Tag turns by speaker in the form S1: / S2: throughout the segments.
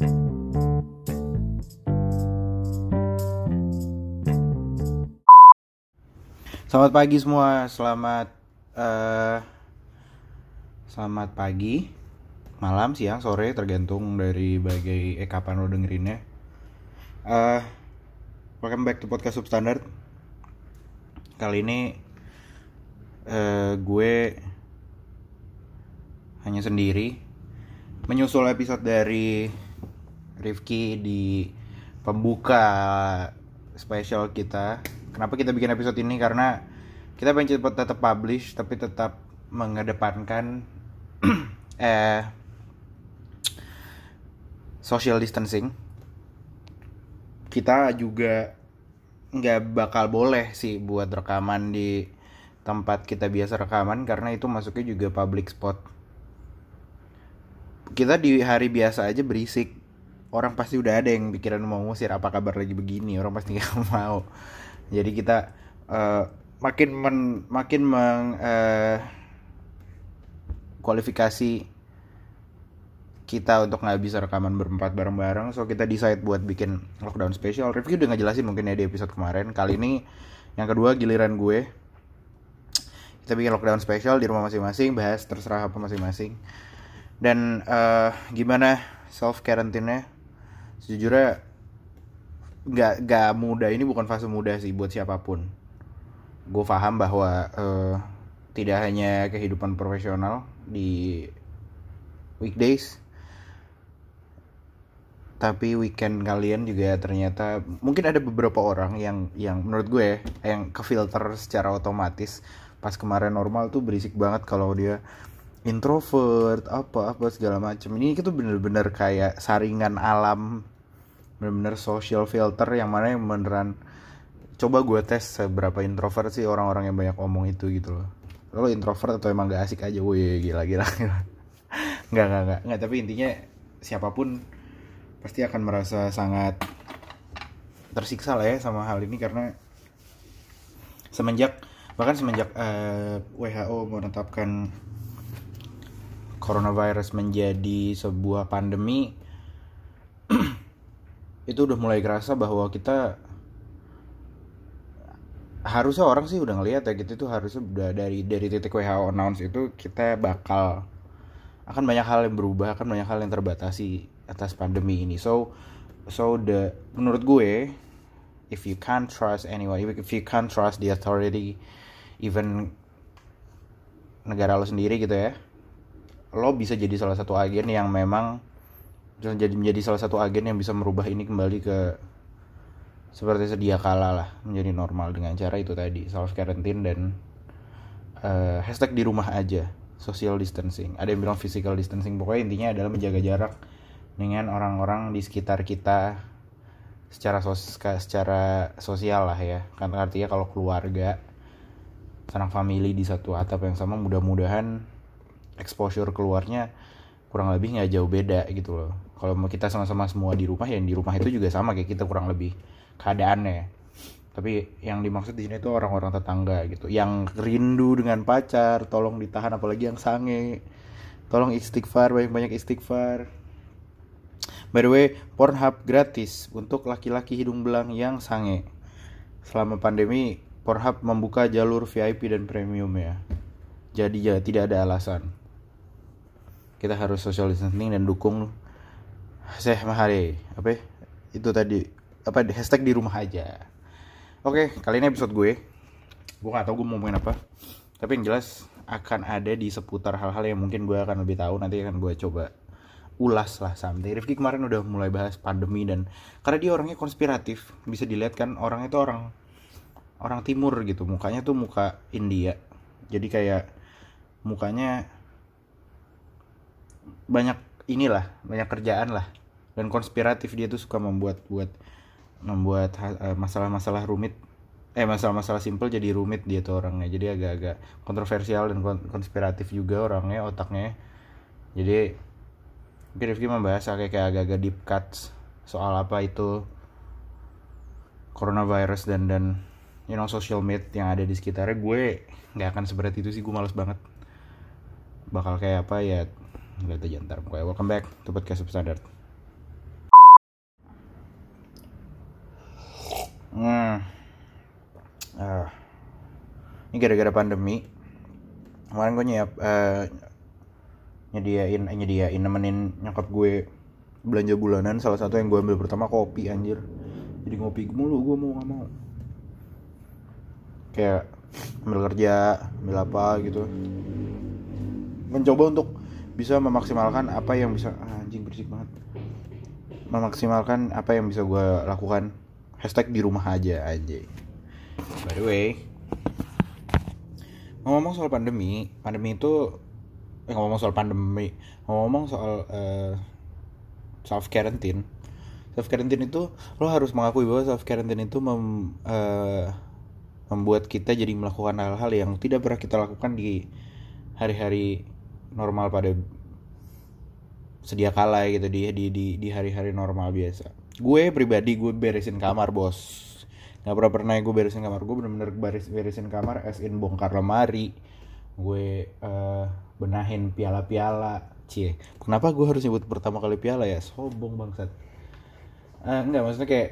S1: Selamat pagi semua, selamat uh, selamat pagi, malam, siang, sore, tergantung dari bagai eh kapan lo dengerinnya. Uh, welcome back to podcast substandard. Kali ini uh, gue hanya sendiri menyusul episode dari Rifki di pembuka spesial kita Kenapa kita bikin episode ini? Karena kita pengen cepat tetap publish tapi tetap mengedepankan eh social distancing. Kita juga nggak bakal boleh sih buat rekaman di tempat kita biasa rekaman karena itu masuknya juga public spot. Kita di hari biasa aja berisik. Orang pasti udah ada yang pikiran mau ngusir apa kabar lagi begini. Orang pasti nggak mau. Jadi kita uh, makin men, makin meng uh, kualifikasi kita untuk nggak bisa rekaman berempat bareng-bareng so kita decide buat bikin lockdown special. Review udah ngejelasin mungkin ya di episode kemarin. Kali ini yang kedua giliran gue kita bikin lockdown special di rumah masing-masing bahas terserah apa masing-masing. Dan uh, gimana self quarantine-nya sejujurnya nggak nggak mudah. Ini bukan fase mudah sih buat siapa pun. Gue paham bahwa uh, tidak hanya kehidupan profesional di weekdays tapi weekend kalian juga ternyata mungkin ada beberapa orang yang yang menurut gue ya, yang kefilter secara otomatis. Pas kemarin normal tuh berisik banget kalau dia introvert apa apa segala macam ini itu bener-bener kayak saringan alam bener-bener social filter yang mana yang beneran coba gue tes seberapa introvert sih orang-orang yang banyak omong itu gitu loh. Lo introvert atau emang gak asik aja? Woi gila gila gila. Nggak nggak nggak. Nggak tapi intinya siapa pun pasti akan merasa sangat tersiksa lah ya sama hal ini karena semenjak bahkan semenjak uh, eh, WHO menetapkan coronavirus menjadi sebuah pandemi itu udah mulai kerasa bahwa kita harusnya orang sih udah ngelihat ya gitu itu harusnya udah dari dari titik WHO announce itu kita bakal akan banyak hal yang berubah akan banyak hal yang terbatasi atas pandemi ini. So so the menurut gue if you can't trust anyone if you can't trust the authority even negara lo sendiri gitu ya lo bisa jadi salah satu agen yang memang jadi menjadi salah satu agen yang bisa merubah ini kembali ke seperti sedia kala lah menjadi normal dengan cara itu tadi self quarantine dan uh, hashtag di rumah aja social distancing. Ada yang bilang physical distancing pokoknya intinya adalah menjaga jarak dengan orang-orang di sekitar kita secara sos secara sosial lah ya. Kan artinya kalau keluarga sanak family di satu atap yang sama mudah-mudahan exposure keluarnya kurang lebih nggak jauh beda gitu loh. Kalau kita sama-sama semua di rumah ya di rumah itu juga sama kayak kita kurang lebih keadaannya. Tapi yang dimaksud di sini itu orang-orang tetangga gitu. Yang rindu dengan pacar tolong ditahan apalagi yang sange. Tolong istighfar banyak-banyak istighfar. By the way Pornhub gratis untuk laki-laki hidung belang yang sange. Selama pandemi Pornhub membuka jalur VIP dan premium ya. Jadi ya tidak ada alasan kita harus social distancing dan dukung. Syekh Mahari apa? Itu tadi apa hashtag di rumah aja. Oke kali ini episode gue. Gue gak tau gue mau ngomongin apa. Tapi yang jelas akan ada di seputar hal-hal yang mungkin gue akan lebih tahu. Nanti akan gue coba ulas lah sampai Rifki kemarin udah mulai bahas pandemi dan karena dia orangnya konspiratif. Bisa dilihat kan orang itu orang orang timur gitu. Mukanya tuh muka India. Jadi kayak mukanya banyak inilah banyak kerjaan lah. Dan konspiratif dia tuh suka membuat buat membuat eh, masalah-masalah rumit. Eh masalah-masalah simpel jadi rumit dia tuh orangnya. Jadi agak-agak kontroversial dan konspiratif juga orangnya otaknya. Jadi Rifki membahas kayak kayak agak-agak deep cuts soal apa itu coronavirus dan dan you know social media yang ada di sekitarnya. Gue nggak akan seberat itu sih gue males banget. Bakal kayak apa ya ngeliat aja ntar pokoknya welcome back to podcast substandard hmm. uh. ini gara-gara pandemi. Kemarin gue nyiap uh, nyediain eh, nyediain nemenin nyokap gue belanja bulanan. Salah satu yang gue ambil pertama kopi anjir. Jadi ngopi mulu gue mau gak mau. Kayak ambil kerja ambil apa gitu. Mencoba untuk bisa memaksimalkan apa yang bisa ah, anjing berisik banget. Memaksimalkan apa yang bisa gue lakukan. Hashtag di rumah aja aja by the way ngomong soal pandemi pandemi itu eh, ngomong soal pandemi ngomong soal uh, self quarantine self quarantine itu lo harus mengakui bahwa self quarantine itu mem, uh, membuat kita jadi melakukan hal-hal yang tidak pernah kita lakukan di hari-hari normal pada sedia kala gitu di di di di hari-hari normal biasa. Gue pribadi gue beresin kamar bos. Nggak pernah pernah gue beresin kamar. Gue bener-bener beres beresin kamar as in bongkar lemari. Gue uh, benahin piala-piala. Cie. Kenapa gue harus nyebut pertama kali piala ya? Sobong bangsat. Uh, enggak maksudnya kayak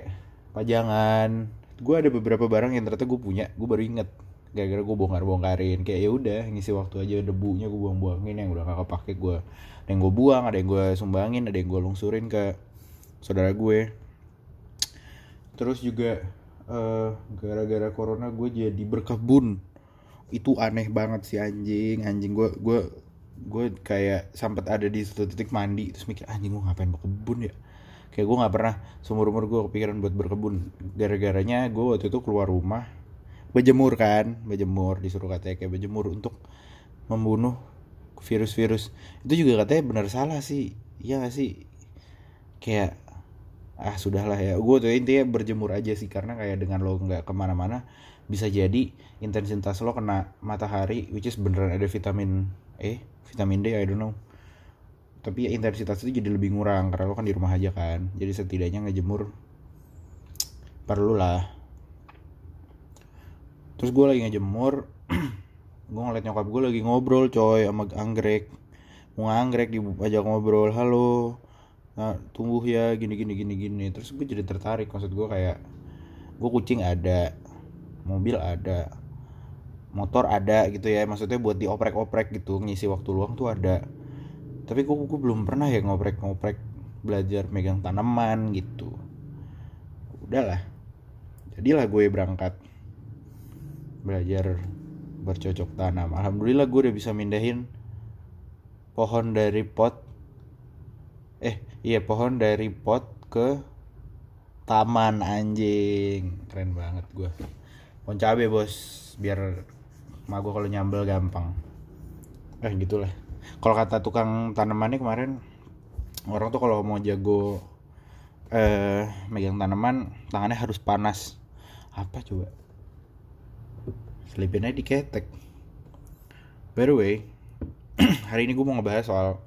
S1: pajangan. Gue ada beberapa barang yang ternyata gue punya gue baru inget gara-gara gue bongkar bongkarin kayak ya udah ngisi waktu aja debunya gue buang buangin yang udah gak kepake gue ada yang gue buang ada yang gue sumbangin ada yang gue lungsurin ke saudara gue. Terus juga gara gara-gara corona gue jadi berkebun. Itu aneh banget sih anjing. Anjing gue gue gue kayak sempat ada di satu titik mandi terus mikir anjing gue ngapain berkebun ya? Kayak gue nggak pernah seumur umur gue kepikiran buat berkebun. Gara-garanya gue waktu itu keluar rumah berjemur kan berjemur disuruh katanya kayak berjemur untuk membunuh virus-virus. Itu juga katanya benar salah sih iya gak sih? Kayak ah sudahlah ya. Gue tuh intinya berjemur aja sih karena kayak dengan lo nggak ke mana-mana bisa jadi intensitas lo kena matahari which is beneran ada vitamin E vitamin D I don't know. Tapi ya intensitas itu jadi lebih ngurang karena lo kan di rumah aja kan. Jadi setidaknya ngejemur perlu lah terus gue lagi ngejemur gue ngeliat nyokap gue lagi ngobrol coy sama anggrek. Mau anggrek diajak ngobrol halo nah, tumbuh ya gini gini gini gini. Terus gue jadi tertarik maksud gue kayak gue kucing ada mobil ada motor ada gitu ya maksudnya buat dioprek-oprek gitu ngisi waktu luang tuh ada. Tapi kok gue belum pernah ya ngoprek-ngoprek belajar megang tanaman gitu. Udahlah jadilah gue berangkat belajar bercocok tanam. Alhamdulillah gue udah bisa mindahin pohon dari pot eh iya pohon dari pot ke taman anjing. Keren banget gue pohon cabe bos biar mak gue kalau nyambel gampang. Eh gitulah. Kalau kata tukang tanamannya kemarin orang tuh kalau mau jago eh megang tanaman tangannya harus panas. Apa coba selipin aja diketek. By the way hari ini gue mau ngebahas soal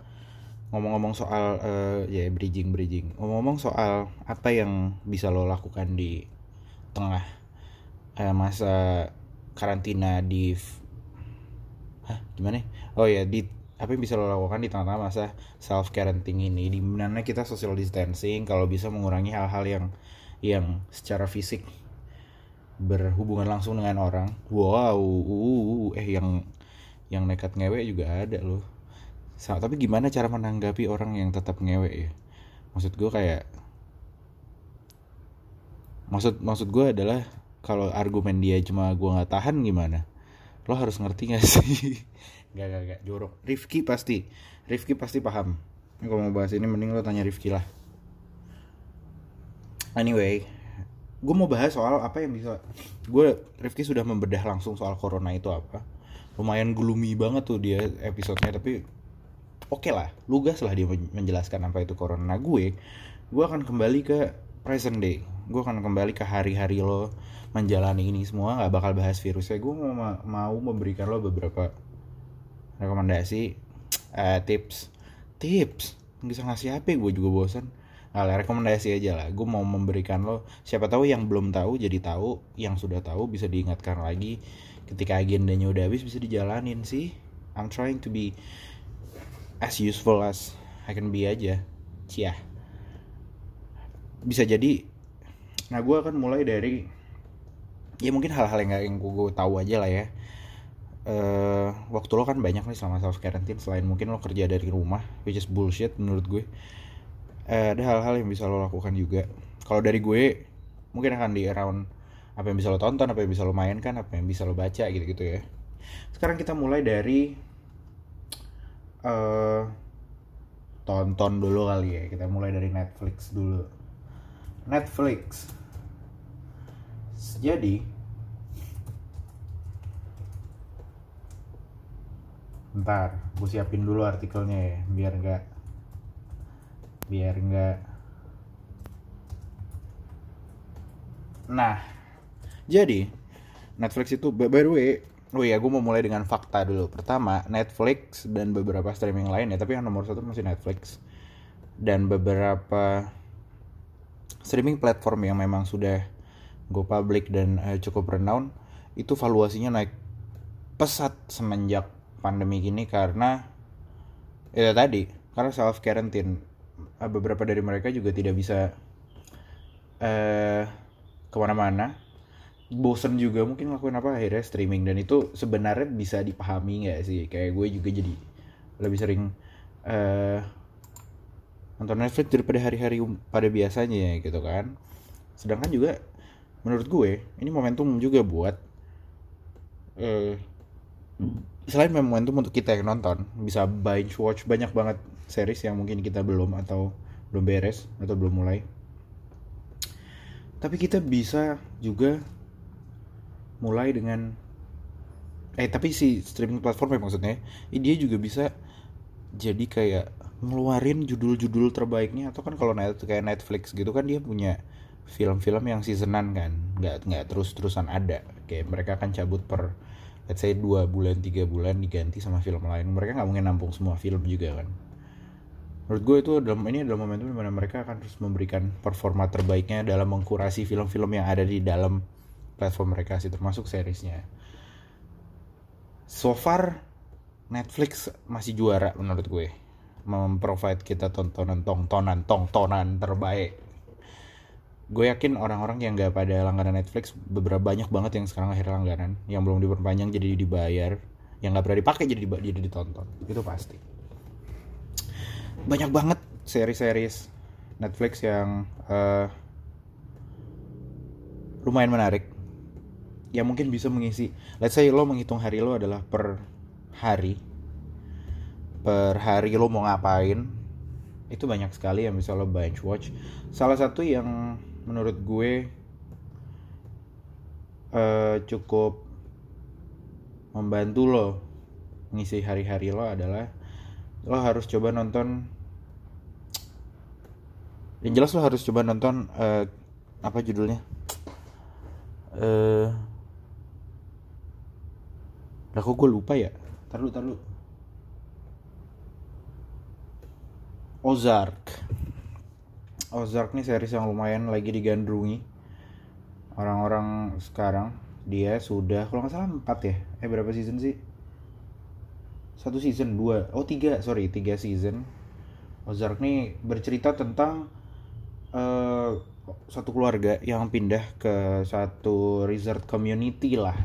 S1: ngomong-ngomong soal uh, ya bridging bridging ngomong-ngomong soal apa yang bisa lo lakukan di tengah uh, masa karantina di Hah, gimana? Oh ya, di apa yang bisa lo lakukan di tengah-tengah masa self quarantine ini? Di mana kita social distancing kalau bisa mengurangi hal-hal yang yang secara fisik berhubungan langsung dengan orang wow uh, uh, uh eh yang yang nekat ngewe juga ada loh tapi gimana cara menanggapi orang yang tetap ngewe ya maksud gue kayak maksud maksud gue adalah kalau argumen dia cuma gue nggak tahan gimana lo harus ngerti gak sih Gak, gak, gak, jorok. Rifki pasti. Rifki pasti paham. Kalau mau bahas ini mending lo tanya Rifki lah. Anyway, gue mau bahas soal apa yang bisa gue Rifki sudah membedah langsung soal corona itu apa. Lumayan gloomy banget tuh dia episodenya tapi oke okay lah lugas lah dia menjelaskan apa itu corona. Nah gue gue akan kembali ke present day. Gue akan kembali ke hari-hari lo menjalani ini semua nggak bakal bahas virusnya. Gue mau mau memberikan lo beberapa rekomendasi uh, tips. Tips? Bisa ngasih apa gue juga bosan nah, rekomendasi aja lah. Gue mau memberikan lo siapa tahu yang belum tahu jadi tahu yang sudah tahu bisa diingatkan lagi. Ketika agendanya udah habis bisa dijalanin sih. I'm trying to be as useful as I can be aja. Cia bisa jadi nah gue akan mulai dari ya mungkin hal-hal yang nggak yang gue tahu aja lah ya. Uh, waktu lo kan banyak nih selama self quarantine selain mungkin lo kerja dari rumah which is bullshit menurut gue uh, ada hal-hal yang bisa lo lakukan juga. Kalau dari gue mungkin akan di around apa yang bisa lo tonton apa yang bisa lo mainkan apa yang bisa lo baca gitu gitu ya. Sekarang kita mulai dari uh, tonton dulu kali ya. Kita mulai dari Netflix dulu. Netflix. Jadi ntar gue siapin dulu artikelnya ya biar nggak biar nggak nah jadi Netflix itu by the way Oh iya, gue mau mulai dengan fakta dulu. Pertama, Netflix dan beberapa streaming lain ya, tapi yang nomor satu masih Netflix. Dan beberapa streaming platform yang memang sudah go public dan uh, cukup renown itu valuasinya naik pesat semenjak pandemi gini karena ya tadi karena self quarantine beberapa dari mereka juga tidak bisa uh, ke mana-mana. Bosen juga mungkin ngelakuin apa akhirnya streaming. Dan itu sebenarnya bisa dipahami nggak sih? Kayak gue juga jadi lebih sering uh, nonton Netflix daripada hari-hari pada biasanya ya gitu kan. Sedangkan juga menurut gue ini momentum juga buat uh, selain momentum untuk kita yang nonton bisa binge watch banyak banget series yang mungkin kita belum atau belum beres atau belum mulai. Tapi kita bisa juga mulai dengan eh tapi si streaming platform ya maksudnya dia juga bisa jadi kayak ngeluarin judul-judul terbaiknya. Atau kan kalau net kayak Netflix gitu kan dia punya film-film yang seasonan kan nggak nggak terus-terusan ada. Kayak mereka akan cabut per let's say dua bulan tiga bulan diganti sama film lain. Mereka nggak mungkin nampung semua film juga kan? Menurut gue itu dalam ini adalah momentum di mana mereka akan terus memberikan performa terbaiknya dalam mengkurasi film-film yang ada di dalam platform mereka sih termasuk seriesnya. So far Netflix masih juara menurut gue. Memprovide kita tontonan tontonan tontonan terbaik gue yakin orang-orang yang gak pada langganan Netflix beberapa banyak banget yang sekarang akhirnya langganan. Yang belum diperpanjang jadi dibayar. Yang gak pernah dipakai jadi jadi ditonton. Itu pasti. Banyak banget seri-series Netflix yang uh, lumayan menarik. Yang mungkin bisa mengisi let's say lo menghitung hari lo adalah per hari. Per hari lo mau ngapain. Itu banyak sekali yang bisa lo binge watch salah satu yang menurut gue uh, cukup membantu lo ngisi hari-hari lo adalah lo harus coba nonton yang jelas lo harus coba nonton uh, apa judulnya? Eh uh, kok gue lupa ya? Taruh taruh Ozark Ozark nih series yang lumayan lagi digandrungi. Orang-orang sekarang dia sudah kalau nggak salah empat ya? Eh berapa season sih? Satu season dua oh tiga sorry tiga season. Ozark nih bercerita tentang uh, satu keluarga yang pindah ke satu resort community lah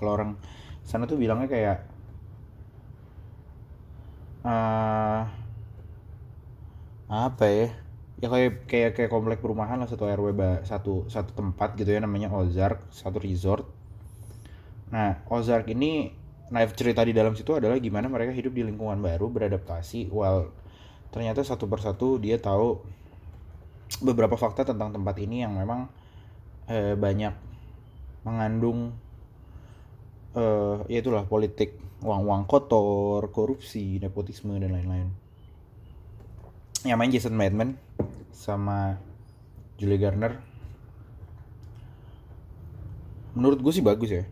S1: kalau orang sana tuh bilangnya kayak uh, apa ya ya kayak kayak kayak komplek perumahan lah satu RW satu satu tempat gitu ya namanya Ozark satu resort. Nah Ozark ini nah cerita di dalam situ adalah gimana mereka hidup di lingkungan baru beradaptasi while ternyata satu persatu dia tahu beberapa fakta tentang tempat ini yang memang eh, banyak mengandung eh, ya itulah politik uang-uang kotor korupsi nepotisme dan lain-lain. Yang main Jason Bateman sama Julie Garner menurut gue sih bagus ya.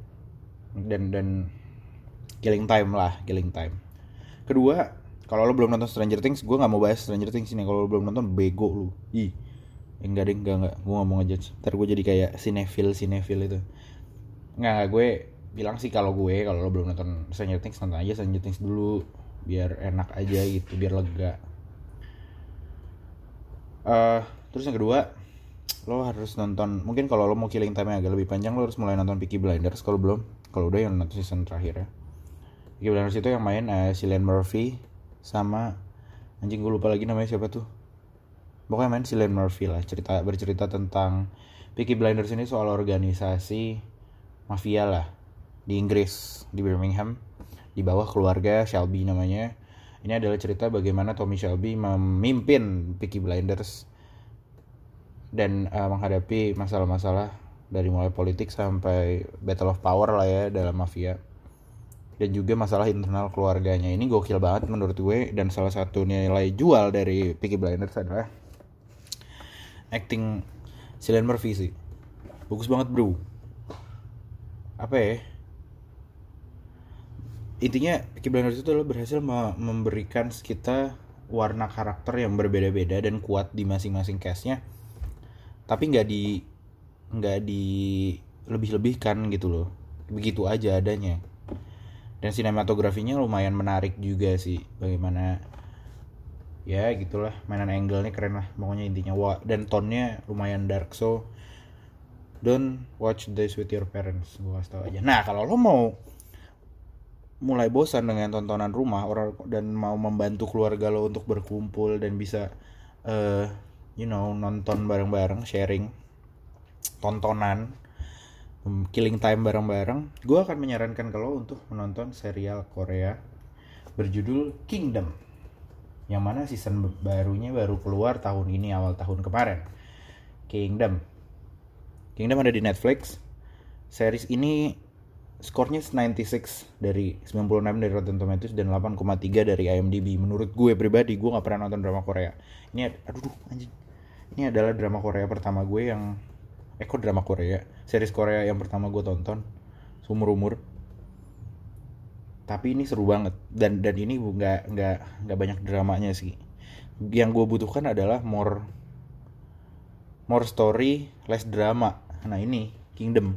S1: Dan dan killing time lah killing time. Kedua kalau lo belum nonton Stranger Things gue nggak mau bahas Stranger Things ini. Kalau lo belum nonton bego lu. Ih enggak deh enggak enggak gue nggak mau ngejudge. Ntar gue jadi kayak sinefil sinefil itu. Nggak nggak gue bilang sih kalau gue kalau lo belum nonton Stranger Things nonton aja Stranger Things dulu. Biar enak aja gitu biar lega uh, terus yang kedua lo harus nonton mungkin kalau lo mau killing time agak lebih panjang lo harus mulai nonton Peaky Blinders kalau belum. Kalau udah yang nonton season terakhir ya. Peaky Blinders itu yang main uh, Cillian Murphy sama anjing gue lupa lagi namanya siapa tuh. Pokoknya main Cillian Murphy lah cerita bercerita tentang Peaky Blinders ini soal organisasi mafia lah di Inggris di Birmingham. Di bawah keluarga Shelby namanya ini adalah cerita bagaimana Tommy Shelby memimpin Peaky Blinders dan uh, menghadapi masalah-masalah dari mulai politik sampai battle of power lah ya dalam mafia. Dan juga masalah internal keluarganya. Ini gokil banget menurut gue dan salah satu nilai jual dari Peaky Blinders adalah acting Cillian Murphy sih. Bagus banget bro. Apa ya intinya Peaky Blinders itu adalah berhasil memberikan kita warna karakter yang berbeda-beda dan kuat di masing-masing case-nya tapi nggak di nggak di lebih-lebihkan gitu loh. Begitu aja adanya. Dan sinematografinya lumayan menarik juga sih bagaimana ya gitulah mainan angle nya keren lah pokoknya intinya. Wah dan tonnya lumayan dark so don't watch this with your parents gue kasih tau aja. Nah kalau lo mau mulai bosan dengan tontonan rumah orang dan mau membantu keluarga lo untuk berkumpul dan bisa uh, you know nonton bareng-bareng sharing tontonan um, killing time bareng-bareng gue akan menyarankan kalau untuk menonton serial Korea berjudul Kingdom yang mana season barunya baru keluar tahun ini awal tahun kemarin. Kingdom. Kingdom ada di Netflix. Series ini skornya 96 dari 96 dari Rotten Tomatoes dan 8,3 dari IMDb menurut gue pribadi gue nggak pernah nonton drama Korea. Ini aduh anjing. Ini adalah drama Korea pertama gue yang eh drama Korea? Series Korea yang pertama gue tonton seumur umur. Tapi ini seru banget. Dan dan ini nggak nggak nggak banyak dramanya sih. Yang gue butuhkan adalah more more story less drama. Nah ini Kingdom.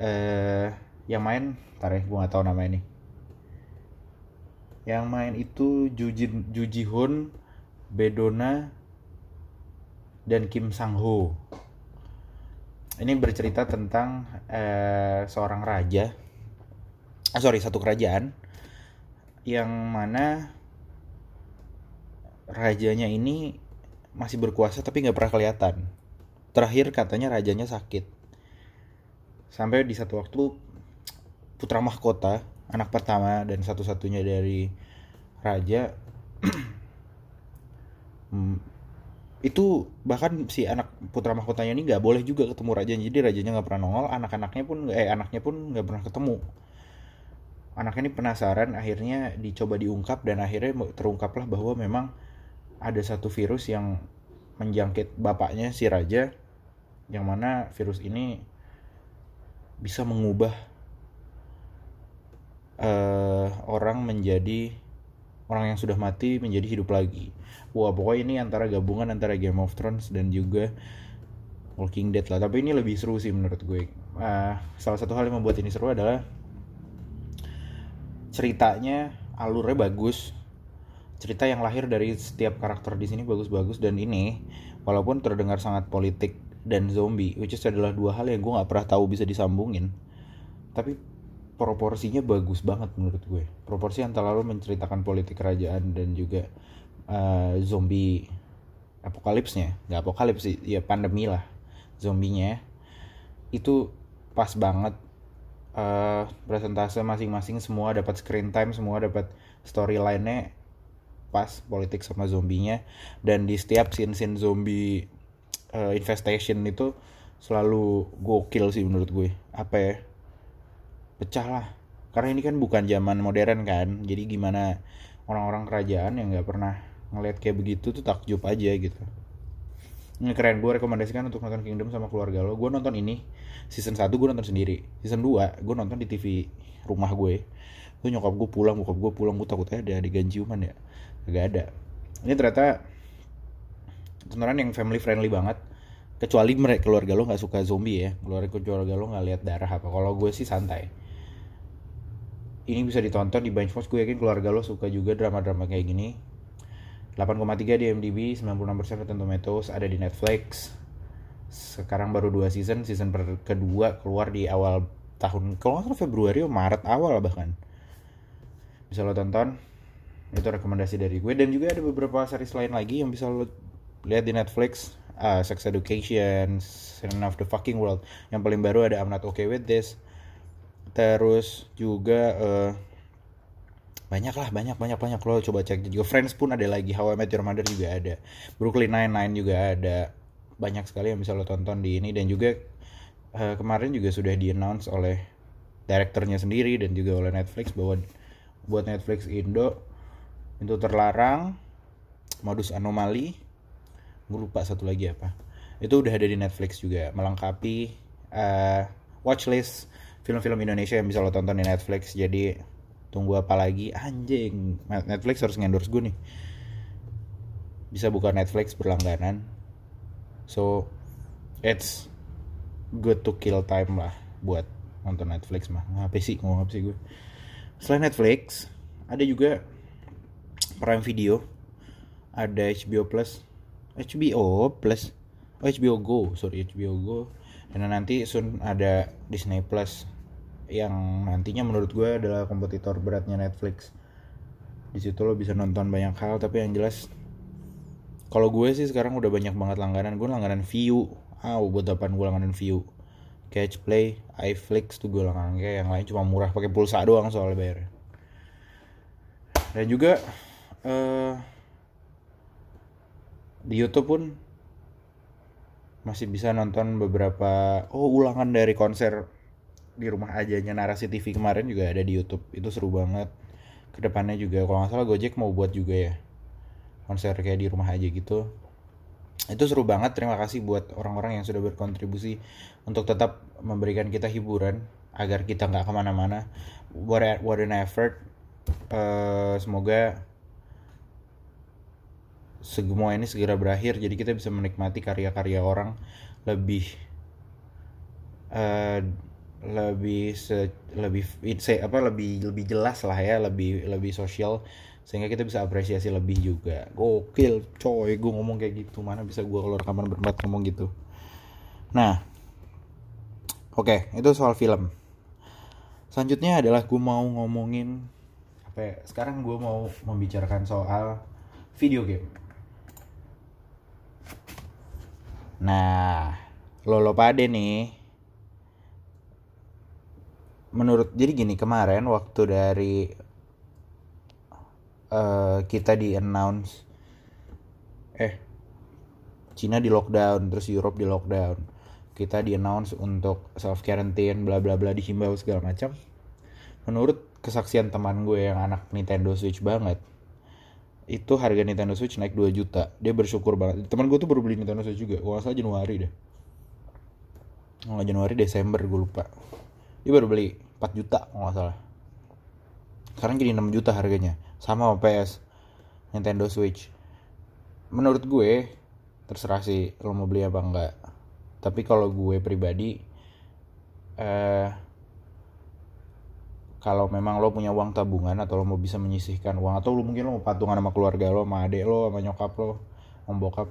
S1: Eh yang main tar ya gue nggak tahu nama ini yang main itu Jujin Juji Hoon Bedona dan Kim Sang Ho. Ini bercerita tentang eh, seorang raja, ah, sorry satu kerajaan yang mana rajanya ini masih berkuasa tapi nggak pernah kelihatan. Terakhir katanya rajanya sakit. Sampai di satu waktu putra mahkota, anak pertama dan satu-satunya dari raja. Hmm, itu bahkan si anak putra mahkotanya ini nggak boleh juga ketemu raja jadi rajanya nggak pernah nongol anak-anaknya pun eh anaknya pun nggak pernah ketemu. Anaknya ini penasaran akhirnya dicoba diungkap dan akhirnya terungkaplah bahwa memang ada satu virus yang menjangkit bapaknya si raja yang mana virus ini bisa mengubah uh, orang menjadi orang yang sudah mati menjadi hidup lagi. Wah pokoknya ini antara gabungan antara Game of Thrones dan juga Walking Dead lah. Tapi ini lebih seru sih menurut gue. Uh, salah satu hal yang membuat ini seru adalah ceritanya alurnya bagus. Cerita yang lahir dari setiap karakter di sini bagus-bagus. Dan ini walaupun terdengar sangat politik dan zombie which is adalah dua hal yang gue nggak pernah tahu bisa disambungin. Tapi proporsinya bagus banget menurut gue. Proporsi antara lo menceritakan politik kerajaan dan juga uh, zombie apokalipsnya. Nggak apokalips sih ya pandemi lah zombinya. Itu pas banget uh, presentase masing-masing semua dapat screen time semua dapat storyline-nya pas politik sama zombinya. Dan di setiap scene-scene zombie uh, infestation itu selalu gokil sih menurut gue. Apa ya pecah lah karena ini kan bukan zaman modern kan jadi gimana orang-orang kerajaan yang nggak pernah ngeliat kayak begitu tuh takjub aja gitu. Ini keren gue rekomendasikan untuk nonton Kingdom sama keluarga lo. Gue nonton ini season 1 gue nonton sendiri. Season 2 gue nonton di TV rumah gue. Tuh nyokap gue pulang bokap gue pulang gue takutnya ada adegan ciuman ya. Gak ada. Ini ternyata tontonan yang family friendly banget. Kecuali mereka keluarga lo nggak suka zombie ya. Keluarga keluarga lo nggak lihat darah apa. Kalau gue sih santai ini bisa ditonton di Benchmark gue yakin keluarga lo suka juga drama-drama kayak gini. 8,3 di MDB 96% Rotten Tomatoes ada di Netflix. Sekarang baru dua season season kedua keluar di awal tahun kalau nggak Februari atau Maret awal bahkan. Bisa lo tonton. Itu rekomendasi dari gue. Dan juga ada beberapa series lain lagi yang bisa lo lihat di Netflix. Uh, Sex Education Sin of the Fucking World. Yang paling baru ada I'm Not Okay With This terus juga uh, banyak lah banyak banyak banyak lo coba cek juga. Friends pun ada lagi. How I Met Your Mother juga ada. Brooklyn Nine Nine juga ada. Banyak sekali yang bisa lo tonton di ini. Dan juga uh, kemarin juga sudah di announce oleh direkturnya sendiri dan juga oleh Netflix bahwa buat Netflix Indo itu terlarang. Modus anomali. Gue lupa satu lagi apa. Itu udah ada di Netflix juga. Melengkapi uh, watchlist film-film Indonesia yang bisa lo tonton di Netflix. Jadi tunggu apa lagi? Anjing Netflix harus ngendorse gue nih. Bisa buka Netflix berlangganan. So it's good to kill time lah buat nonton Netflix mah. Ngapain sih ngomong apa sih gue selain Netflix ada juga Prime Video ada HBO Plus HBO Plus oh HBO Go sorry HBO Go. Dan nanti soon ada Disney Plus yang nantinya menurut gue adalah kompetitor beratnya Netflix. Di situ lo bisa nonton banyak hal tapi yang jelas kalau gue sih sekarang udah banyak banget langganan. Gue langganan View. Ah buat apa gue langganan View. Catch Play, iFlix tuh gue langganan. Kayak yang lain cuma murah pakai pulsa doang soalnya bayar. Dan juga uh, di YouTube pun masih bisa nonton beberapa oh ulangan dari konser di rumah ajanya narasi TV kemarin juga ada di YouTube. Itu seru banget. Ke depannya juga kalau nggak salah Gojek mau buat juga ya konser kayak di rumah aja gitu. Itu seru banget terima kasih buat orang-orang yang sudah berkontribusi untuk tetap memberikan kita hiburan agar kita nggak ke mana-mana. What, what an effort. Uh, semoga semua ini segera berakhir jadi kita bisa menikmati karya-karya orang lebih uh, lebih se, lebih se, apa lebih lebih jelas lah ya lebih lebih sosial sehingga kita bisa apresiasi lebih juga. Gokil coy gue ngomong kayak gitu. Mana bisa gue keluar rekaman berempat ngomong gitu? Nah oke okay, itu soal film. Selanjutnya adalah gue mau ngomongin apa ya, sekarang gue mau membicarakan soal video game. Nah lo lo pade nih menurut jadi gini kemarin waktu dari uh, kita di announce eh Cina di lockdown terus Europe di lockdown. Kita di announce untuk self quarantine bla bla bla dihimbau segala macam. Menurut kesaksian teman gue yang anak Nintendo Switch banget itu harga Nintendo Switch naik 2 juta. Dia bersyukur banget. Teman gue tuh baru beli Nintendo Switch juga. Kalau Januari deh. Oh, Januari Desember gue lupa. Dia baru beli 4 juta kalau nggak salah. Sekarang jadi 6 juta harganya. Sama PS Nintendo Switch. Menurut gue terserah sih lo mau beli apa enggak tapi kalau gue pribadi eh kalau memang lo punya uang tabungan atau lo mau bisa menyisihkan uang atau lo mungkin lo mau patungan sama keluarga lo sama adik lo sama nyokap lo sama bokap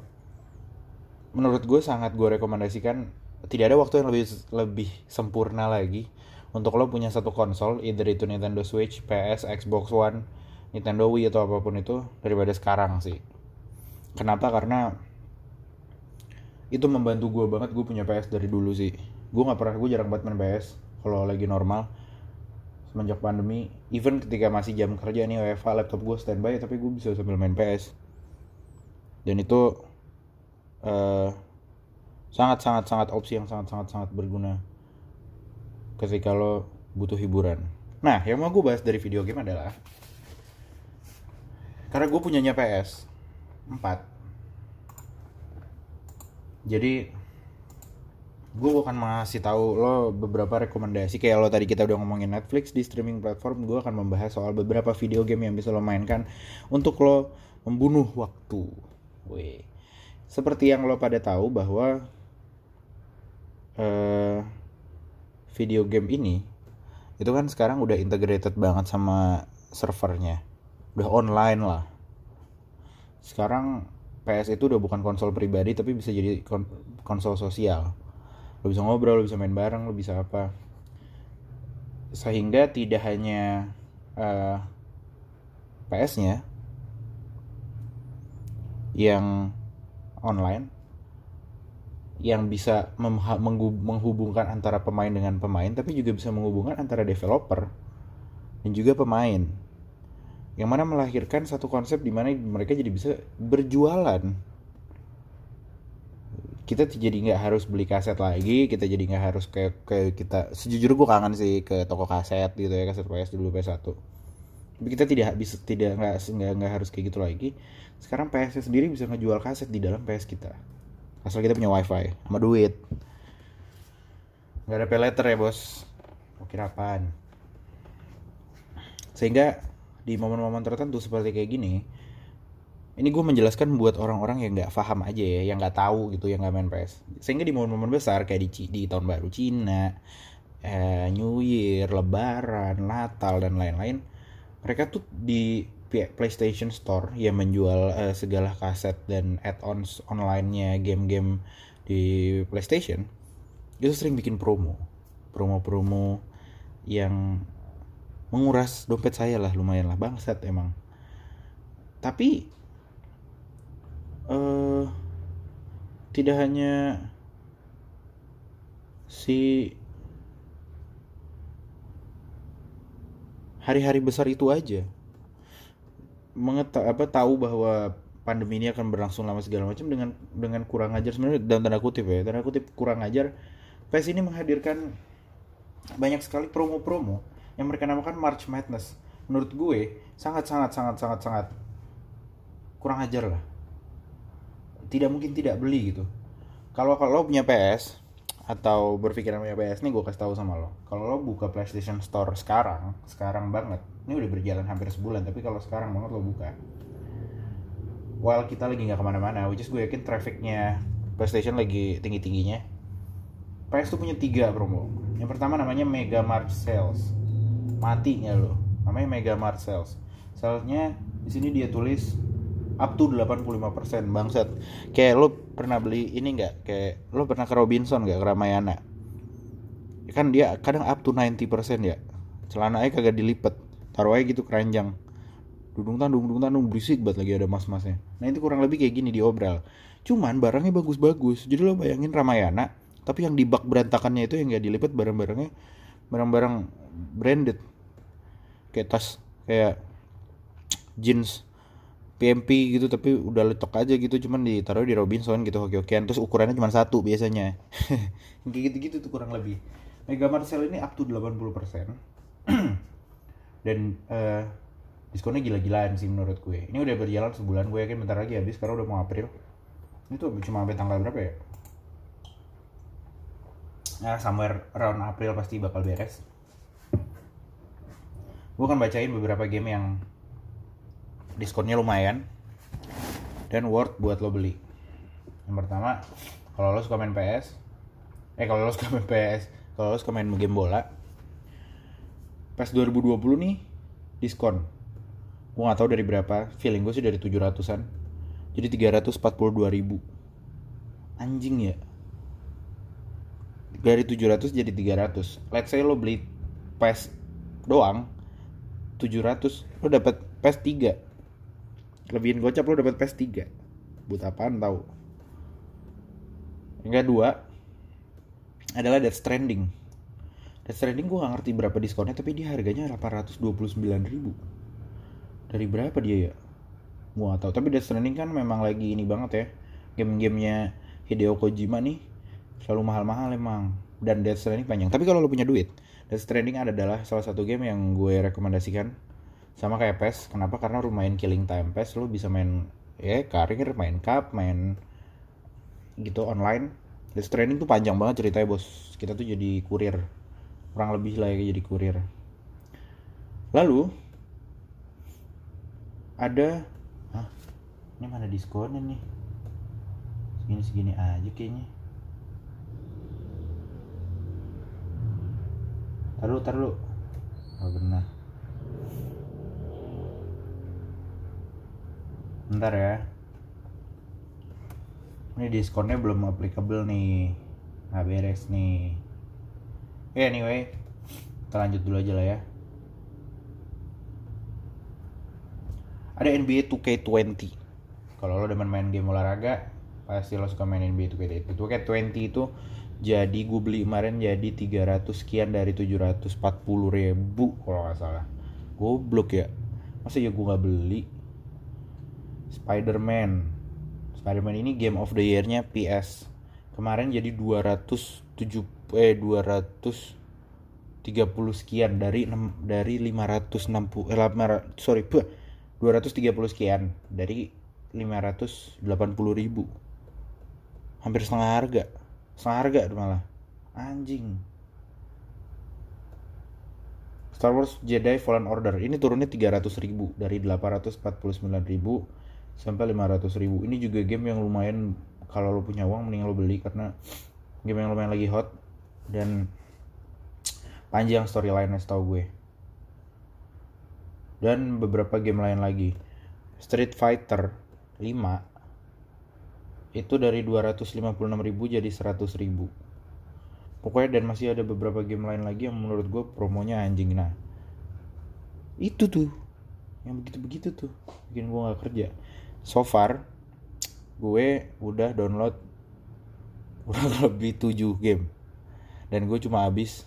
S1: menurut gue sangat gue rekomendasikan tidak ada waktu yang lebih lebih sempurna lagi untuk lo punya satu konsol either itu Nintendo Switch, PS, Xbox One Nintendo Wii atau apa pun itu daripada sekarang sih. Kenapa? Karena itu membantu gue banget gue punya PS dari dulu sih. Gue nggak pernah gue jarang banget main PS kalau lagi normal. Semenjak pandemi even ketika masih jam kerja nih WFA laptop gue standby tapi gue bisa sambil main PS dan itu uh, sangat sangat sangat opsi yang sangat sangat sangat berguna ketika lo butuh hiburan. Nah yang mau gue bahas dari video game adalah karena gue punyanya PS 4 jadi gue akan ngasih tahu lo beberapa rekomendasi. Kayak lo tadi kita udah ngomongin Netflix di streaming platform gue akan membahas soal beberapa video game yang bisa lo mainkan untuk lo membunuh waktu. Wih. seperti yang lo pada tahu bahwa uh, video game ini itu kan sekarang udah integrated banget sama servernya. Udah online lah. Sekarang PS itu udah bukan konsol pribadi tapi bisa jadi kon konsol sosial. Lo bisa ngobrol lo bisa main bareng lo bisa apa. Sehingga tidak hanya uh, PS-nya yang online yang bisa menghubungkan antara pemain dengan pemain tapi juga bisa menghubungkan antara developer dan juga pemain. Yang mana melahirkan satu konsep di mana mereka jadi bisa berjualan. Kita jadi nggak harus beli kaset lagi kita jadi nggak harus kayak kayak kita sejujurnya gue kangen sih ke toko kaset gitu ya kaset PS dulu PS 1 tapi kita tidak bisa tidak nggak nggak harus kayak gitu lagi. Sekarang PS sendiri bisa ngejual kaset di dalam PS kita asal kita punya wifi sama duit. Nggak ada pay letter ya bos. Mau kira apaan? Sehingga di momen-momen tertentu seperti kayak gini ini gue menjelaskan buat orang-orang yang nggak paham aja ya yang nggak tahu gitu yang nggak main PS sehingga di momen-momen besar kayak di di tahun baru Cina eh, New Year Lebaran Natal dan lain-lain mereka tuh di PlayStation Store. Yang menjual uh, segala kaset dan add-ons online-nya game-game di PlayStation. Itu sering bikin promo. Promo-promo yang menguras dompet saya lah lumayan lah. Bangsat emang. Tapi uh, tidak hanya si hari-hari besar itu aja mengeta apa tahu bahwa pandemi ini akan berlangsung lama segala macam dengan dengan kurang ajar sebenarnya dalam tanda kutip ya. Tanda kutip kurang ajar PES ini menghadirkan banyak sekali promo-promo yang mereka namakan March Madness. Menurut gue sangat sangat sangat sangat sangat kurang ajar lah. Tidak mungkin tidak beli gitu. Kalau kalau punya PS atau berpikiran punya PS nih gue kasih tahu sama lo. Kalau lo buka PlayStation Store sekarang sekarang banget ini udah berjalan hampir sebulan tapi kalau sekarang banget lo buka. While kita lagi nggak ke mana-mana which is gue yakin trafficnya PlayStation lagi tinggi tingginya PS tuh punya tiga promo. Yang pertama namanya Mega Mart Sales matinya lo? Namanya Mega Mart Sales. Salesnya di sini dia tulis up to 85% bangsat. Kayak lo pernah beli ini nggak? Kayak lo pernah ke Robinson nggak ke Ramayana? Kan dia kadang up to 90% ya. Celana aja kagak dilipet. Taruh aja gitu keranjang. Dudung tandung dudung tandung berisik banget lagi ada mas-masnya. Nah itu kurang lebih kayak gini di obral. Cuman barangnya bagus-bagus. Jadi lo bayangin Ramayana tapi yang di bak berantakannya itu yang gak dilipat barang-barangnya barang-barang branded. Kayak tas kayak jeans PMP gitu tapi udah letok aja gitu cuman ditaruh di Robinson gitu oke-okean terus ukurannya cuma satu biasanya. Kayak gitu-gitu tuh kurang lebih. Mega Marcel ini up to 80% dan uh, diskonnya gila-gilaan sih menurut gue. Ini udah berjalan sebulan gue yakin bentar lagi habis karena udah mau April. Ini tuh cuma sampai tanggal berapa ya? Ya somewhere around April pasti bakal beres. Gue akan bacain beberapa game yang diskonnya lumayan. Dan worth buat lo beli. Yang pertama kalau lo suka main PS eh kalau lo suka main PS kalau lo suka main game bola pas 2020 nih diskon. Gue gak tahu dari berapa feeling gue sih dari 700an jadi 342 ribu. Anjing ya. Dari 700 jadi 300 let's say lo beli PES doang 700 lo dapat PES 3 lebihin gocap lo dapat PES 3 buat apaan tahu yang kedua adalah Death Stranding. Death Stranding gue gak ngerti berapa diskonnya tapi dia harganya 829 ribu. Dari berapa dia ya? Gue gak tahu. Tapi Death Stranding kan memang lagi ini banget ya. Game-gamenya Hideo Kojima nih selalu mahal-mahal emang. Dan Death Stranding panjang. Tapi kalau lo punya duit Death Stranding adalah salah satu game yang gue rekomendasikan sama kayak PES kenapa? Karena lumayan killing time. PES lo bisa main ya karir main cup main gitu online. Death Stranding tuh panjang banget ceritanya bos. Kita tuh jadi kurir. Kurang lebih lah ya jadi kurir. Lalu ada Hah, ini mana diskonnya nih? Segini segini aja kayaknya. Taruh taruh. Oh benar bentar ya. Ini diskonnya belum applicable nih. Nggak beres nih. Oke, anyway kita lanjut dulu aja lah ya. Ada NBA 2K20 kalau lo demen main game olahraga pasti lo suka main NBA 2K20 2K20 itu jadi gue beli kemarin jadi 300 sekian dari 740 ribu kalau nggak salah. Goblok ya. Masa ya gue nggak beli Spider-Man. Spider-Man ini game of the year-nya PS kemarin jadi 207 eh 230 sekian dari dari 560 eh 500, sorry 230 sekian dari 580 ribu. Hampir setengah harga. Setengah harga malah. Anjing. Star Wars Jedi Fallen Order. Ini turunnya 300 ribu dari 849 ribu sampai 500 ribu. Ini juga game yang lumayan kalau lo punya uang mending lo beli karena game yang lumayan lagi hot dan panjang storyline-nya setahu gue. Dan beberapa game lain lagi. Street Fighter 5 itu dari 256.000 jadi 100.000 pokoknya dan masih ada beberapa game lain lagi yang menurut gue promonya anjing. Nah itu tuh. Yang begitu-begitu tuh. Bikin gue gak kerja so far gue udah download kurang lebih 7 game. Dan gue cuma habis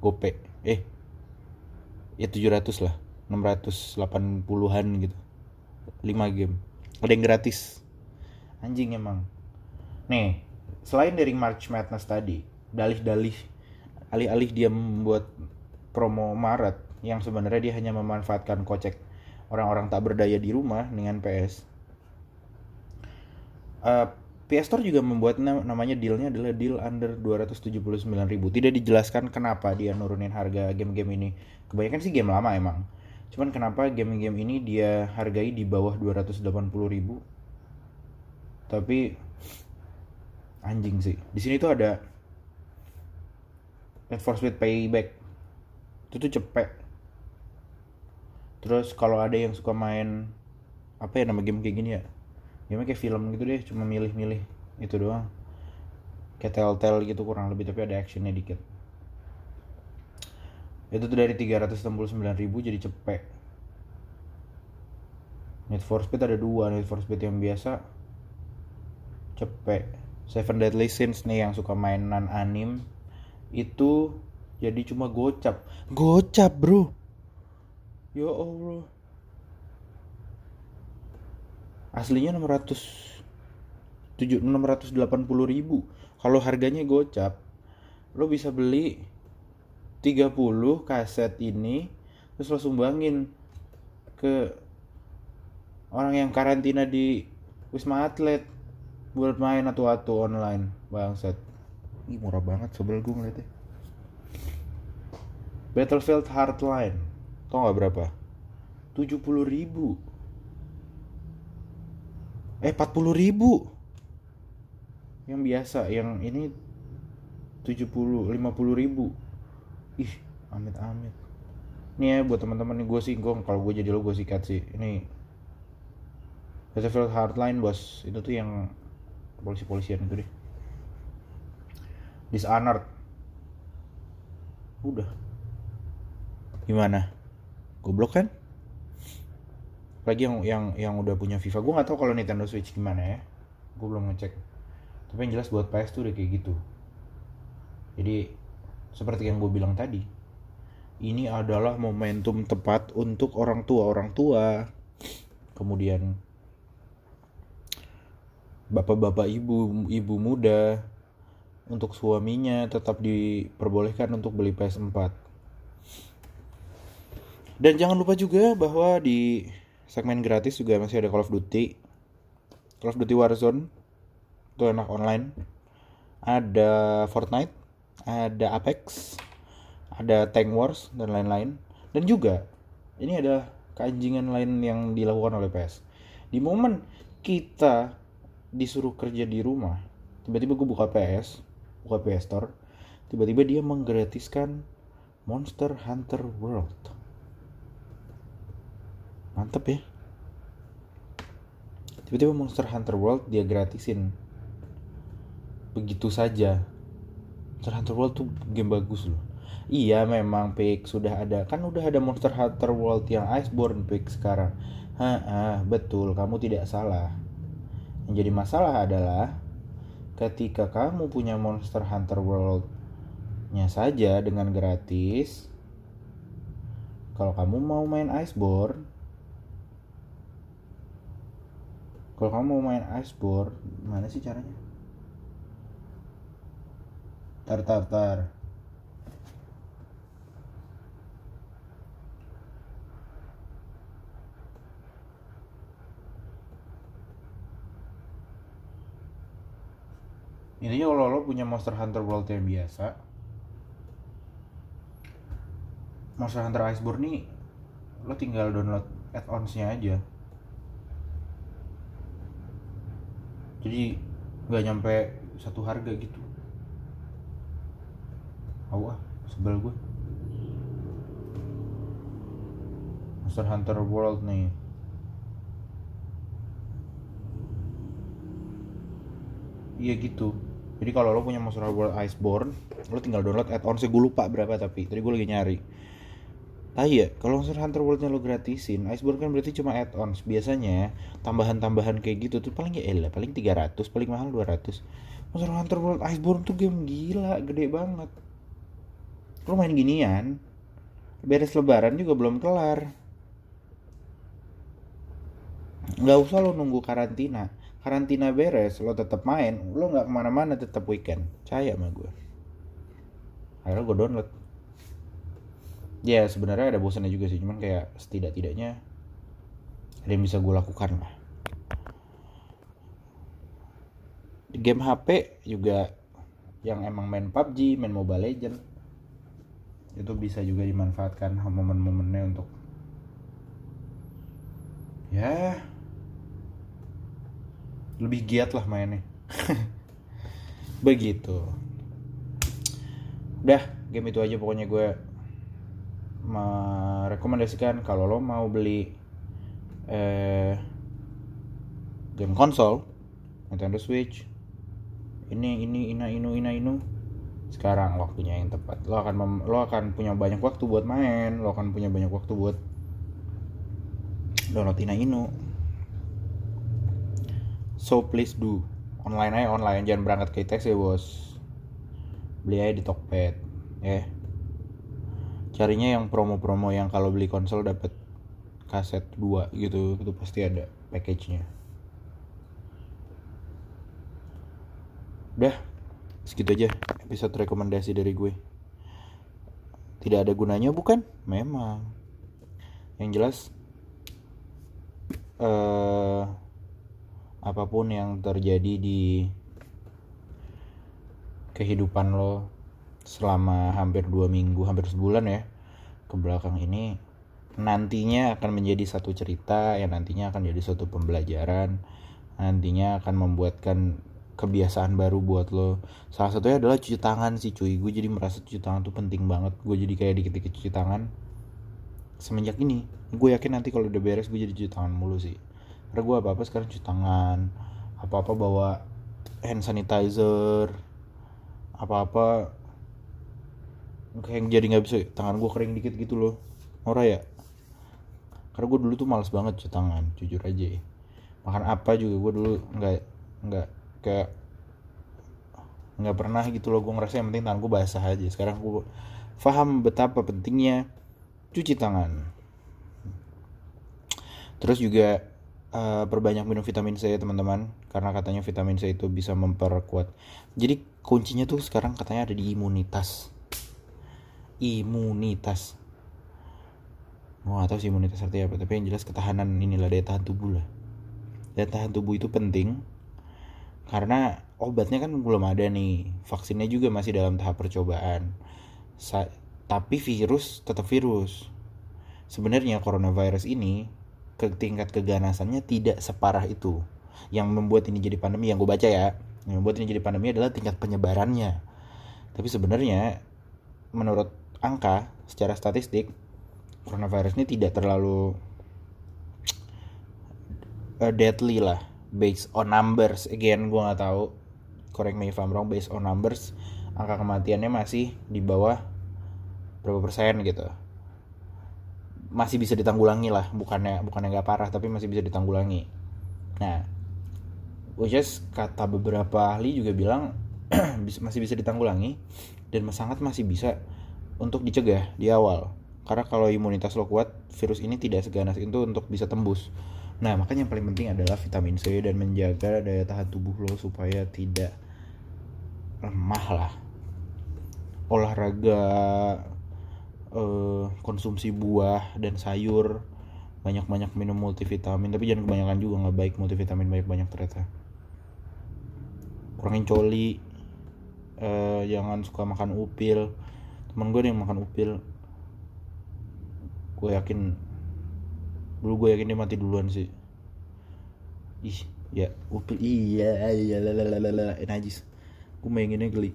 S1: gope. Eh ya 700 lah. 680-an gitu. 5 game. Ada yang gratis. Anjing emang. Nih selain dari March Madness tadi dalih-dalih alih-alih dia membuat promo Maret yang sebenarnya dia hanya memanfaatkan kocek orang-orang tak berdaya di rumah dengan PS uh, PS Store juga membuat namanya dealnya adalah deal under 279.000 tidak dijelaskan kenapa dia nurunin harga game-game ini. Kebanyakan sih game lama emang. Cuman kenapa game-game ini dia hargai di bawah 280 ribu? Tapi anjing sih. Di sini tuh ada Need for Speed Payback. Itu tuh cepet. Terus kalau ada yang suka main apa ya nama game kayak gini ya game kayak film gitu deh cuma milih-milih itu doang. Kayak telltale gitu kurang lebih tapi ada actionnya dikit. Itu tuh dari 369 ribu jadi cepet Need for Speed ada dua Need for Speed yang biasa cepet Seven Deadly Sins nih yang suka mainan anim. Itu jadi cuma gocap. Gocap bro. Ya Allah aslinya 600 7, 680 ribu. Kalau harganya gocap lo bisa beli 30 kaset ini terus lo sumbangin ke orang yang karantina di Wisma Atlet buat main atau-atau online bangsat. Ih murah banget sebel gue ngeliatnya. Battlefield Hardline Tau gak berapa? 70 ribu Eh 40 ribu. Yang biasa Yang ini 70 50 ribu. Ih amit amit ini ya buat teman-teman nih gue sih gue kalau gue jadi lo gue sikat sih. Ini Battlefield Hardline bos. Itu tuh yang polisi-polisian itu deh. Dishonored. Udah. Gimana? Goblok kan lagi yang yang yang udah punya FIFA. Gue nggak tahu kalau Nintendo Switch gimana ya. Gue belum ngecek. Tapi yang jelas buat PS tuh udah kayak gitu. Jadi seperti yang gue bilang tadi ini adalah momentum tepat untuk orang tua orang tua. Kemudian bapak-bapak ibu ibu muda untuk suaminya tetap diperbolehkan untuk beli PS4 dan jangan lupa juga bahwa di segmen gratis juga masih ada Call of Duty Call of Duty Warzone itu enak online ada Fortnite ada Apex, ada Tank Wars dan lain-lain. Dan juga ini ada keanjingan lain yang dilakukan oleh PS. Di momen kita disuruh kerja di rumah, tiba-tiba gue buka PS, buka PS Store, tiba-tiba dia menggratiskan Monster Hunter World. Mantep ya. Tiba-tiba Monster Hunter World dia gratisin. Begitu saja. Monster Hunter World tuh game bagus loh. Iya memang pick sudah ada. Kan udah ada Monster Hunter World yang Iceborne pick sekarang. Hah, betul. Kamu tidak salah. Yang jadi masalah adalah ketika kamu punya Monster Hunter World-nya saja dengan gratis kalau kamu mau main Iceborne kalau kamu mau main Iceborne mana sih caranya? Tar tar tar. Intinya kalau lo punya Monster Hunter World yang biasa Monster Hunter Iceborne nih lo tinggal download add-onsnya aja jadi nggak nyampe satu harga gitu. Awah, sebel gue Monster Hunter World nih. Iya gitu. Jadi kalau lo punya Monster Hunter World Iceborne Lo tinggal download add-on gue lupa berapa tapi. Tadi gue lagi nyari Ah iya, kalau Monster Hunter World-nya lo gratisin, Iceborne kan berarti cuma add-ons. Biasanya tambahan-tambahan kayak gitu tuh paling ya elah, paling 300, paling mahal 200. Monster Hunter World Iceborne tuh game gila, gede banget. Lo main ginian, beres lebaran juga belum kelar. Nggak usah lo nunggu karantina. Karantina beres, lo tetap main, lo nggak ke mana-mana tetap weekend. Caya sama gue. Akhirnya gue download ya sebenarnya ada bosannya juga sih cuman kayak setidak-tidaknya ada yang bisa gue lakukan lah. Game HP juga yang emang main PUBG, main Mobile Legend itu bisa juga dimanfaatkan momen-momennya untuk ya lebih giat lah mainnya. Begitu. Udah game itu aja pokoknya gue merekomendasikan kalau lo mau beli eh, game konsol Nintendo Switch ini ini ina inu ina inu sekarang waktunya yang tepat. Lo akan mem, lo akan punya banyak waktu buat main lo akan punya banyak waktu buat download ina inu. So please do. Online aja online. Jangan berangkat ke ITEX ya bos. Beli aja di Tokped ya. yeah carinya yang promo-promo yang kalau beli konsol dapat kaset 2 gitu itu pasti ada package-nya. Udah segitu aja episode rekomendasi dari gue. Tidak ada gunanya bukan? Memang. Yang jelas eh, apa pun yang terjadi di kehidupan lo selama hampir dua minggu hampir sebulan ya ke belakang ini nantinya akan menjadi satu cerita yang nantinya akan jadi suatu pembelajaran nantinya akan membuatkan kebiasaan baru buat lo. Salah satunya adalah cuci tangan sih cuy. Gue jadi merasa cuci tangan tuh penting banget. Gue jadi kayak dikit-dikit cuci tangan. Semenjak ini gue yakin nanti kalau udah beres gue jadi cuci tangan mulu sih. Karena gue apa apa sekarang cuci tangan apa apa bawa hand sanitizer apa apa kayak jadi nggak bisa tangan gue kering dikit gitu loh. Ora ya? Karena gue dulu tuh males banget cuci tangan jujur aja ya. makan apa juga gue dulu nggak nggak kayak nggak pernah gitu loh. Gue ngerasa yang penting tangan gue basah aja. Sekarang gue paham betapa pentingnya cuci tangan. Terus juga uh, perbanyak minum vitamin C ya teman-teman. Karena katanya vitamin C itu bisa memperkuat. Jadi kuncinya tuh sekarang katanya ada di imunitas imunitas. Gue gak tau sih imunitas artinya apa tapi yang jelas ketahanan inilah daya tahan tubuh lah. Daya tahan tubuh itu penting karena obatnya kan belum ada nih. Vaksinnya juga masih dalam tahap percobaan. Sa tapi virus tetap virus. Sebenarnya coronavirus ini ke tingkat keganasannya tidak separah itu. Yang membuat ini jadi pandemi yang gue baca ya yang membuat ini jadi pandemi adalah tingkat penyebarannya. Tapi sebenarnya menurut angka secara statistik coronavirus ini tidak terlalu uh, deadly lah based on numbers. Again gue nggak tahu correct me if I'm wrong based on numbers angka kematiannya masih di bawah berapa persen gitu. Masih bisa ditanggulangi lah bukannya bukannya nggak parah tapi masih bisa ditanggulangi. Nah which is kata beberapa ahli juga bilang masih bisa ditanggulangi dan sangat masih bisa untuk dicegah di awal. Karena kalau imunitas lo kuat virus ini tidak seganas itu untuk bisa tembus. Nah makanya yang paling penting adalah vitamin C dan menjaga daya tahan tubuh lo supaya tidak lemah lah. Olahraga eh, konsumsi buah dan sayur banyak-banyak minum multivitamin. Tapi jangan kebanyakan juga nggak baik multivitamin banyak-banyak ternyata. Kurangin coli eh, jangan suka makan upil temen gue yang makan upil. Gue yakin dulu gue yakin dia mati duluan sih. Ih ya upil iya iya lalalala najis. Gue maininnya geli.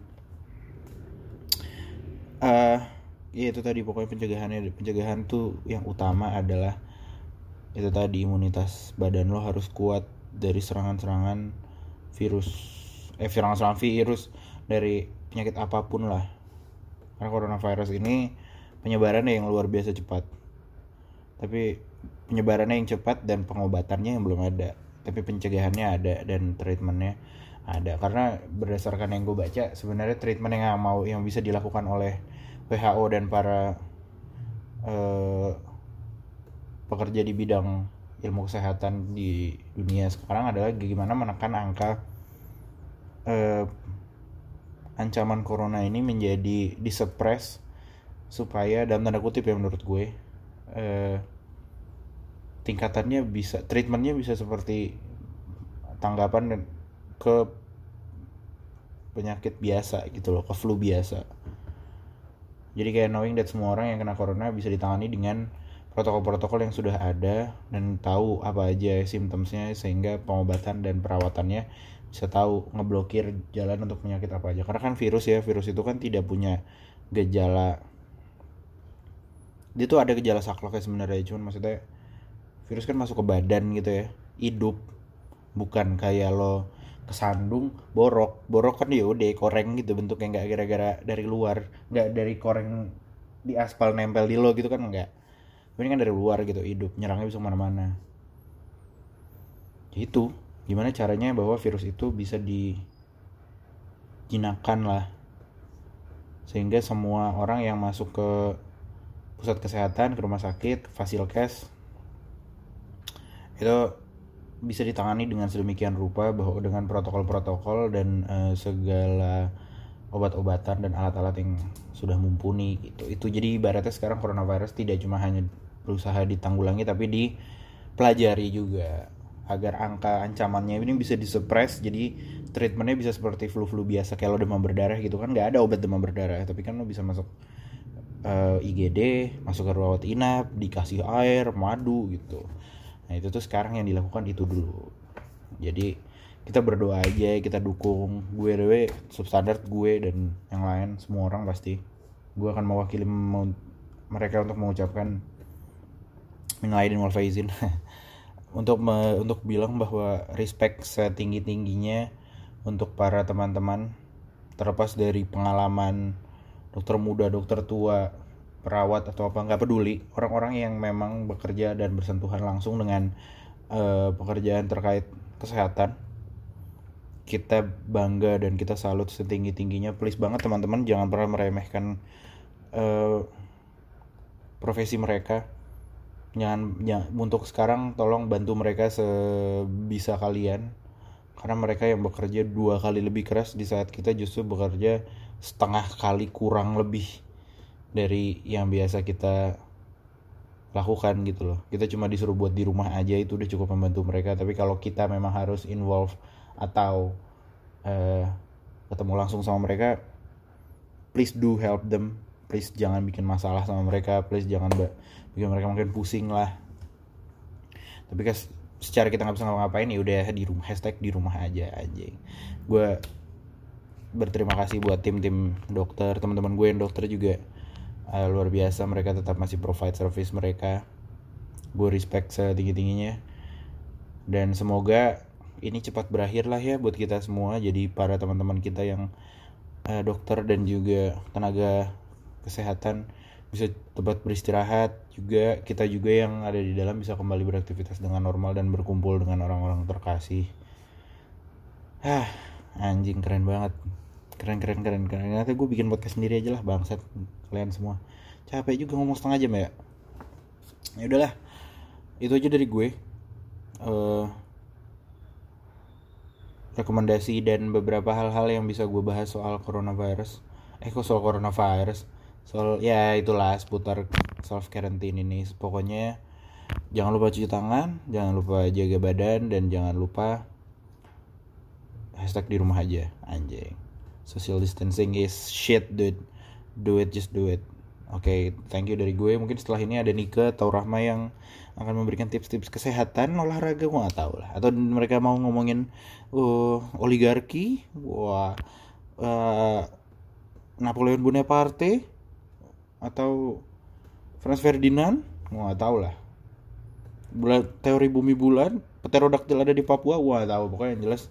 S1: Uh, ya itu tadi pokoknya pencegahannya pencegahan tuh yang utama adalah itu tadi imunitas badan lo harus kuat dari serangan-serangan virus eh serangan-serangan virus dari penyakit apa pun lah karena coronavirus ini penyebarannya yang luar biasa cepat. Tapi penyebarannya yang cepat dan pengobatannya yang belum ada. Tapi pencegahannya ada dan treatmentnya ada. Karena berdasarkan yang gue baca sebenarnya treatment yang mau yang bisa dilakukan oleh WHO dan para eh, pekerja di bidang ilmu kesehatan di dunia sekarang adalah gimana menekan angka eh, ancaman corona ini menjadi disuppress supaya dalam tanda kutip ya menurut gue eh, tingkatannya bisa treatmentnya bisa seperti tanggapan ke penyakit biasa gitu loh ke flu biasa. Jadi kayak knowing that semua orang yang kena corona bisa ditangani dengan protokol-protokol yang sudah ada dan tahu apa aja simptomsnya sehingga pengobatan dan perawatannya bisa tahu ngeblokir jalan untuk penyakit apa aja. Karena kan virus ya virus itu kan tidak punya gejala. Dia tuh ada gejala saklek ya sebenarnya cuman maksudnya virus kan masuk ke badan gitu ya hidup. Bukan kayak lo kesandung borok. Borok kan ya udah koreng gitu bentuknya nggak gara-gara dari luar. Nggak dari koreng di aspal nempel di lo gitu kan nggak. Ini kan dari luar gitu hidup. Nyerangnya bisa ke mana-mana. Itu gimana caranya bahwa virus itu bisa dijinakan lah sehingga semua orang yang masuk ke pusat kesehatan ke rumah sakit fasilkes itu bisa ditangani dengan sedemikian rupa bahwa dengan protokol-protokol dan uh, segala obat-obatan dan alat-alat yang sudah mumpuni gitu. Itu jadi ibaratnya sekarang coronavirus tidak cuma hanya berusaha ditanggulangi tapi dipelajari juga agar angka ancamannya ini bisa disuppress jadi treatmentnya bisa seperti flu-flu biasa kayak lo demam berdarah gitu kan nggak ada obat demam berdarah tapi kan lo bisa masuk uh, eh, IGD masuk ke rawat inap dikasih air madu gitu. Nah itu tuh sekarang yang dilakukan itu dulu. Jadi kita berdoa aja kita dukung. Gue dewe substandard gue dan yang lain semua orang pasti. Gue akan mewakili mereka untuk mengucapkan minalaidin wal faizin untuk me, untuk bilang bahwa respect setinggi tingginya untuk para teman-teman terlepas dari pengalaman dokter muda dokter tua perawat atau apa nggak peduli. Orang-orang yang memang bekerja dan bersentuhan langsung dengan uh, pekerjaan terkait kesehatan kita bangga dan kita salut setinggi tingginya please banget teman-teman jangan pernah meremehkan uh, profesi mereka jangan, jangan untuk sekarang tolong bantu mereka sebisa kalian. Karena mereka yang bekerja dua kali lebih keras di saat kita justru bekerja setengah kali kurang lebih dari yang biasa kita lakukan gitu loh. Kita cuma disuruh buat di rumah aja itu udah cukup membantu mereka. Tapi kalau kita memang harus involve atau uh, ketemu langsung sama mereka please do help them. Please jangan bikin masalah sama mereka. Please jangan bikin mereka mungkin pusing lah. Tapi kan secara kita nggak bisa ngapain ya udah di rumah hashtag di rumah aja aja gue berterima kasih buat tim-tim dokter teman-teman gue yang dokter juga. Uh, luar biasa mereka tetap masih provide service mereka. Gue respect setinggi tingginya dan semoga ini cepat berakhir lah ya buat kita semua. Jadi para teman-teman kita yang uh, dokter dan juga tenaga kesehatan bisa tempat beristirahat juga. Kita juga yang ada di dalam bisa kembali beraktivitas dengan normal dan berkumpul dengan orang-orang terkasih. Ah anjing keren banget. Keren keren keren keren. Nanti gue bikin podcast sendiri aja lah bangsat. Kalian semua. Capek juga ngomong setengah jam ya. Ya udahlah. Itu aja dari gue. Uh, rekomendasi dan beberapa hal-hal yang bisa gue bahas soal coronavirus. Eh kok soal coronavirus soal ya itulah seputar self quarantine ini. Pokoknya jangan lupa cuci tangan jangan lupa jaga badan dan jangan lupa hashtag di rumah aja anjing. Social distancing is shit dude. Do it just do it. Oke okay, thank you dari gue. Mungkin setelah ini ada Nika atau Rahma yang akan memberikan tips-tips kesehatan olahraga gue nggak tahu lah. Atau mereka mau ngomongin uh, oligarki wah uh, Napoleon Bonaparte atau Franz Ferdinand nggak tahu lah teori bumi bulan pterodaktil ada di Papua gak tahu pokoknya yang jelas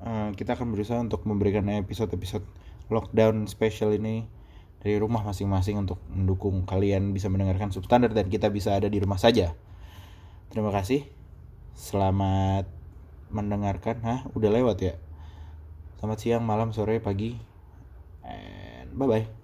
S1: uh, kita akan berusaha untuk memberikan episode-episode lockdown special ini dari rumah masing-masing untuk mendukung kalian bisa mendengarkan substandard dan kita bisa ada di rumah saja. Terima kasih. Selamat mendengarkan. Hah, udah lewat ya? Selamat siang, malam, sore, pagi. And bye-bye.